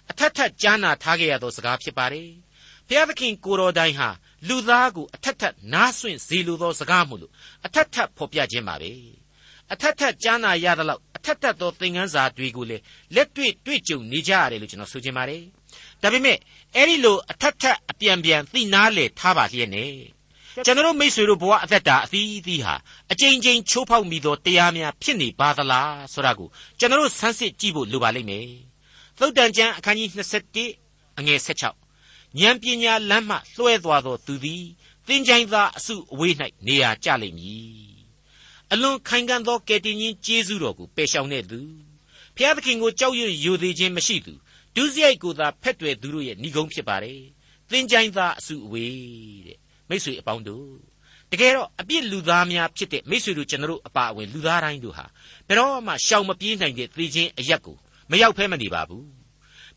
အထက်ထက်ကြားနာထားခဲ့ရသောစကားဖြစ်ပါတယ်ဘုရားသခင်ကိုတော်တိုင်ဟာလူသားကိုအထက်ထက်နားဆွင့်စေလိုသောစကားမို့လို့အထက်ထက်ဖော်ပြခြင်းပါပဲ အထက်ထက်ကြားနာရသလောက်အထက်ထက်သောသင်ခန်းစာတွေကိုလည်းလက်တွေ့တွေ့ကြုံနေကြရတယ်လို့ကျွန်တော်ဆိုချင်ပါတယ်ဒါပေမဲ့အဲ့ဒီလိုအထက်ထက်အပြန်ပြန်သိနာလေထားပါလျက်နဲ့ကျွန်တော်မိษွေတို့ဘဝအသက်တာအသီးသီးဟာအကြိမ်ကြိမ်ချိုးဖောက်မိသောတရားများဖြစ်နေပါသလားဆိုတာကိုကျွန်တော်ဆန်းစစ်ကြည့်ဖို့လိုပါလိမ့်မယ်သုတ်တန်ကျမ်းအခန်းကြီး27အငယ်16ဉာဏ်ပညာလမ်းမှလွှဲသွားသောသူသည်သင်ချိုင်းသားအစုအဝေး၌နေရာကျလိမ့်မည် အလွန်ခိုင်ခံ့သောကယ်တင်ရှင်ကျေးဇူးတော်ကိုပယ်ရှောင်တဲ့သူဖျားသခင်ကိုကြောက်ရွံ့ယိုသေးခြင်းမရှိသူဒုစရိုက်ကိုသာဖက်တွယ်သူတို့ရဲ့ဏိဂုံးဖြစ်ပါတယ်သင်ချိုင်းသားအစုအဝေးတဲ့မိษွေအပေါင်းတို့တကယ်တော့အပြစ်လူသားများဖြစ်တဲ့မိษွေတို့ကျွန်တော်တို့အပါအဝင်လူသားတိုင်းတို့ဟာဘယ်တော့မှရှောင်မပြေးနိုင်တဲ့သေခြင်းအရက်ကိုမရောက်ဖဲမနေပါဘူး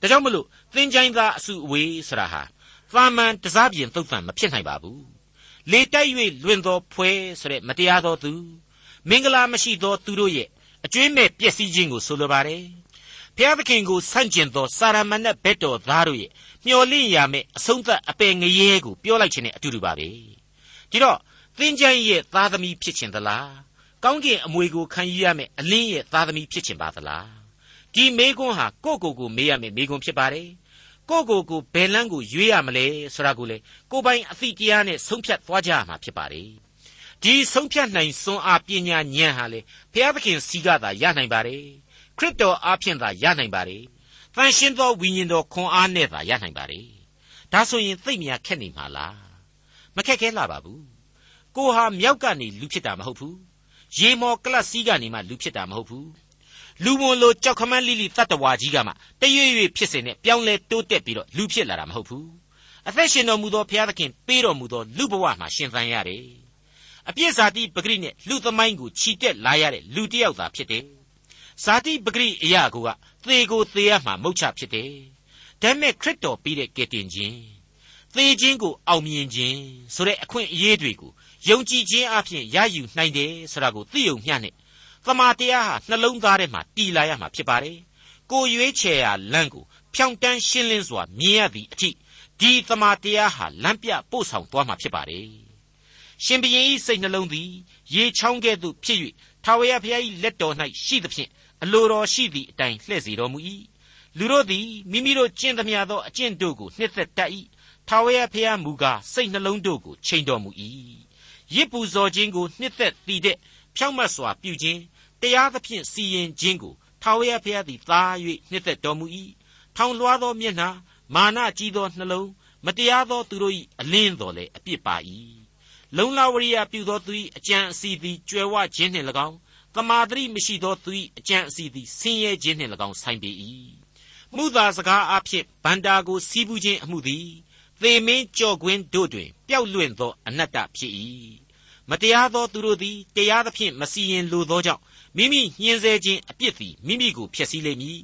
ဒါကြောင့်မလို့သင်ချိုင်းသားအစုအဝေးဆိုတာဟာသာမန်တစားပြင်သုတ်တန်မဖြစ်နိုင်ပါဘူးလေတိုက်၍လွင်သောဖွဲဆိုတဲ့မတရားသောသူ မင်္ဂလာမရှိသောသူတို့ရဲ့အကျွင်းမဲ့ပျက်စီးခြင်းကိုဆိုလိုပါတယ်ဘုရားသခင်ကိုဆန့်ကျင်သောစာရမဏတ်ဘက်တော်သားတို့ရဲ့မျော်လင့်ရမယ့်အဆုံးသတ်အပယ်ငရဲကိုပြောလိုက်ခြင်းနဲ့အတူတူပါပဲဒီတော့သင်ချိုင်းရဲ့သားသမီးဖြစ်ခြင်းသလားကောင်းကင်အမွေကိုခံယူရမယ့်အလင်းရဲ့သားသမီးဖြစ်ခြင်းပါသလားဒီမေကွန်းဟာကိုယ့်ကိုယ်ကိုမေးရမယ့်မေကွန်းဖြစ်ပါတယ်ကိုယ့်ကိုယ်ကိုဘယ်လန်းကိုရွေးရမလဲဆိုတာကိုလေကိုယ်ပိုင်အသိတရားနဲ့ဆုံးဖြတ်သွားကြရမှာဖြစ်ပါတယ် ဒီဆုံးဖြတ်နိုင်စွမ်းအားပညာဉာဏ်ဟာလေဘုရားသခင်စီကသာရနိုင်ပါတယ်ခရစ်တော်အားဖြင့်သာရနိုင်ပါတယ်တန်ရှင်းသောဝိညာဉ်တော်ခွန်အားနဲ့သာရနိုင်ပါ रे ဒါဆိုရင်သိမ့်မြခက်နေမှာလားမခက်ခဲလာပါဘူးကိုဟာမြောက်ကနေလူဖြစ်တာမဟုတ်ဘူးရေမော်ကလတ်စီးကနေမှလူဖြစ်တာမဟုတ်ဘူးလူမွန်လိုကြောက်ခမန်းလိလိတတ္တဝါကြီးကမှတရွေ့ရွေ့ဖြစ်စေနဲ့ပြောင်းလဲတိုးတက်ပြီးတော့လူဖြစ်လာတာမဟုတ်ဘူးအသက်ရှင်တော်မူသောဘုရားသခင်ပေးတော်မူသောလူဘဝမှာရှင်သန်ရတယ် အပြစ်စာတိပဂရိနဲ့လူသမိုင်းကိုခြိတက်လာရတဲ့လူတစ်ယောက်သာဖြစ်တယ်ဇာတိပဂရိအရာကသေကိုသေရမှာမဟုတ်ချဖြစ်တယ်။ဒါပေမဲ့ခရစ်တော်ပြီးတဲ့ကယ်တင်ခြင်းသေခြင်းကိုအောင်မြင်ခြင်းဆိုတဲ့အခွင့်အရေးတွေကိုယုံကြည်ခြင်းအပြင်ရယူနိုင်တယ်ဆိုတာကိုသိုံမျှနဲ့သမာတရားဟာနှလုံးသားထဲမှာတည်လာရမှာဖြစ်ပါတယ်။ကိုရွေးချယ်ရာလမ်းကိုဖြောင့်တန်းရှင်းလင်းစွာမြင်ရသည့်အထိဒီသမာတရားဟာလမ်းပြပို့ဆောင်သွားမှာဖြစ်ပါတယ်။ ရှင်ဘရင်ဤစိတ်နှလုံးသည်ရေချောင်းကဲ့သို့ဖြစ်၍ထာဝရဘုရား၏လက်တော်၌ရှိသဖြင့်အလိုတော်ရှိသည့်အတိုင်းလှည့်စေတော်မူ၏လူတို့သည်မိမိတို့ကျင့်သမျှသောအကျင့်တို့ကိုနှစ်သက်တတ်၏ထာဝရဘုရားမူကားစိတ်နှလုံးတို့ကိုချိန်တော်မူ၏ရစ်ပူဇော်ခြင်းကိုနှစ်သက်တည်တဲ့ဖြောင့်မတ်စွာပြုခြင်းတရားသဖြင့်စီရင်ခြင်းကိုထာဝရဘုရားသည်သာ၍နှစ်သက်တော်မူ၏ထောင်လွှားသောမျက်နှာမာနကြီးသောနှလုံးမတရားသောသူတို့၏အလင်းတော်လည်းအပြစ်ပါ၏ လုံလဝရိယပြုသောသူ၏အကြံအစီသည်ကြွယ်ဝခြင်းနှင့်၎င်းတမာတရိမရှိသောသူ၏အကြံအစီသည်ဆင်းရဲခြင်းနှင့်၎င်းဆိုင်ပေ၏မှုသာစကားအဖြစ်ဗန္တာကိုစီးပူးခြင်းအမှုသည်သေမင်းကြော့ကွင်းတို့တွင်ပျောက်လွင့်သောအနတ္တဖြစ်၏မတရားသောသူတို့သည်တရားသဖြင့်မစီရင်လိုသောကြောင့်မိမိညှင်းဆဲခြင်းအပြစ်သည်မိမိကိုဖျက်ဆီးလိမ့်မည်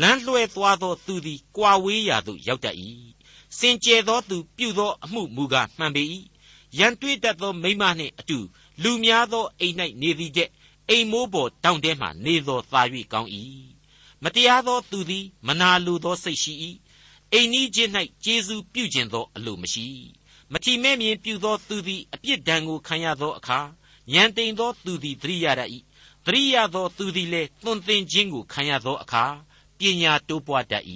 လမ်းလွှဲသွားသောသူသည်ကြွာဝေးရာသို့ရောက်တတ်၏စင်ကြယ်သောသူပြုသောအမှုမူကားမှန်ပေ၏ ရန်တွေးတတ်သောမိမနှင့်အတူလူများသောအိမ်၌နေသည်တဲ့အိမ်မိုးပေါ်တောင်ထဲမှနေသောသာ၍ကောင်း၏မတရားသောသူသည်မနာလိုသောစိတ်ရှိ၏အိမ်နီးချင်း၌ကျေးဇူးပြုကျင်သောအလိုမရှိမထီမဲ့မြင်ပြုသောသူသည်အပြစ်ဒဏ်ကိုခံရသောအခါဉာဏ်တိမ်သောသူသည်သတိရတတ်၏သတိရသောသူသည်လည်းသွန်သင်ခြင်းကိုခံရသောအခါပညာတိုးပွားတတ်၏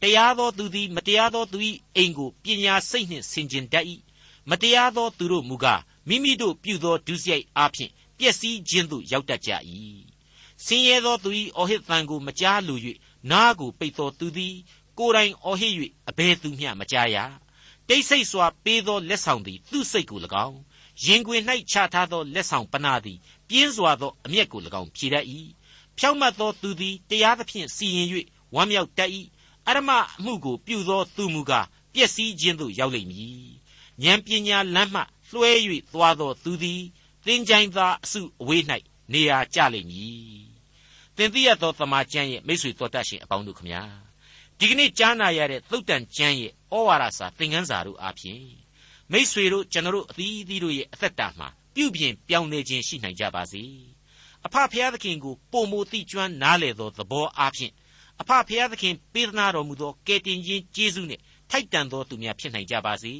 တရားသောသူသည်မတရားသောသူ၏အိမ်ကိုပညာစိတ်နှင့်ဆင်ခြင်တတ်၏ မတရားသောသူတို့မူကားမိမိတို့ပြုသောဒုစရိုက်အားဖြင့်ပျက်စီးခြင်းသို့ရောက်တတ်ကြ၏ဆင်းရဲသောသူ၏အော်ဟစ်သံကိုမကြားလို၍နားကိုပိတ်သောသူသည်ကိုယ်တိုင်အော်ဟစ်၍အဘယ်သူမျှမကြားရတိတ်ဆိတ်စွာပေးသောလက်ဆောင်သည်သူ့စိတ်ကို၎င်းရင်ခွင်၌ချထားသောလက်ဆောင်ပနာသည်ပြင်းစွာသောအမျက်ကို၎င်းဖြေတတ်၏ဖြောင့်မတ်သောသူသည်တရားသဖြင့်စီရင်၍ဝမ်းမြောက်တတ်၏အရမအမှုကိုပြုသောသူမူကားပျက်စီးခြင်းသို့ရောက်လိမ့်မည် ဉာဏ်ပညာလမ်းမှလွှဲ၍သွားသောသူသည်သင်ချိုင်းသားအစုအဝေး၌နေရာကျလိမ့်မည်သင်သိရသောသမာကျမ်းရဲ့မိတ်ဆွေတော်တတ်ရှင်အပေါင်းတို့ခမညာဒီကနေ့ကြားနာရတဲ့သုတ်တန်ကျမ်းရဲ့ဩဝါဒစာသင်ခန်းစာတို့အပြင်မိษွေတို့ကျွန်တော်တို့အသီးသီးတို့ရဲ့အသက်တာမှာပြုပြင်ပြောင်းလဲခြင်းရှိနိုင်ကြပါစေအဖဖျားသခင်ကိုပုံမူတိကျွမ်းနားလေသောသဘောအားဖြင့်အဖဖျားသခင်ပေးသနာတော်မူသောကယ်တင်ခြင်းကျေးဇူးနှင့်ထိုက်တန်သောသူများဖြစ်နိုင်ကြပါစေ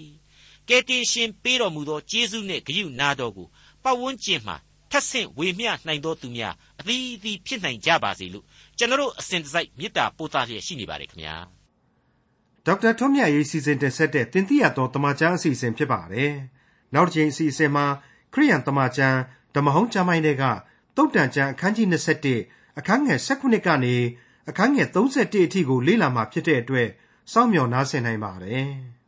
ကယ်တင်ရှင်ပေးတော်မူသောကျေးဇူးနှင့်ဂရုနာတော်ကိုပတ်ဝန်းကျင်မှာထက်ဆင့်ဝေမျှနိုင်သောသူများအသီးသီးဖြစ်နိုင်ကြပါစေလို့ကျွန်တော်အစဉ်တစိုက်မေတ္တာပို့သလျက်ရှိနေပါတယ်ခင်ဗျာဒေါက်တာထွန်းမြတ်ရေးစီစဉ်တင်ဆက်တဲ့တင်ပြတော်တမချန်းအစီအစဉ်ဖြစ်ပါတယ်နောက်တစ်ချိန်အစီအစဉ်မှာခရိယန်တမချန်းဓမ္မဟောင်းကျမ်းပိုင်းတွေကတုတ်တန်ကျမ်းအခန်းကြီး27အခန်းငယ်16ကနေအခန်းငယ်31အထိကိုလေ့လာမှာဖြစ်တဲ့အတွက်စောင့်မျှော်နားဆင်နိုင်ပါတယ်။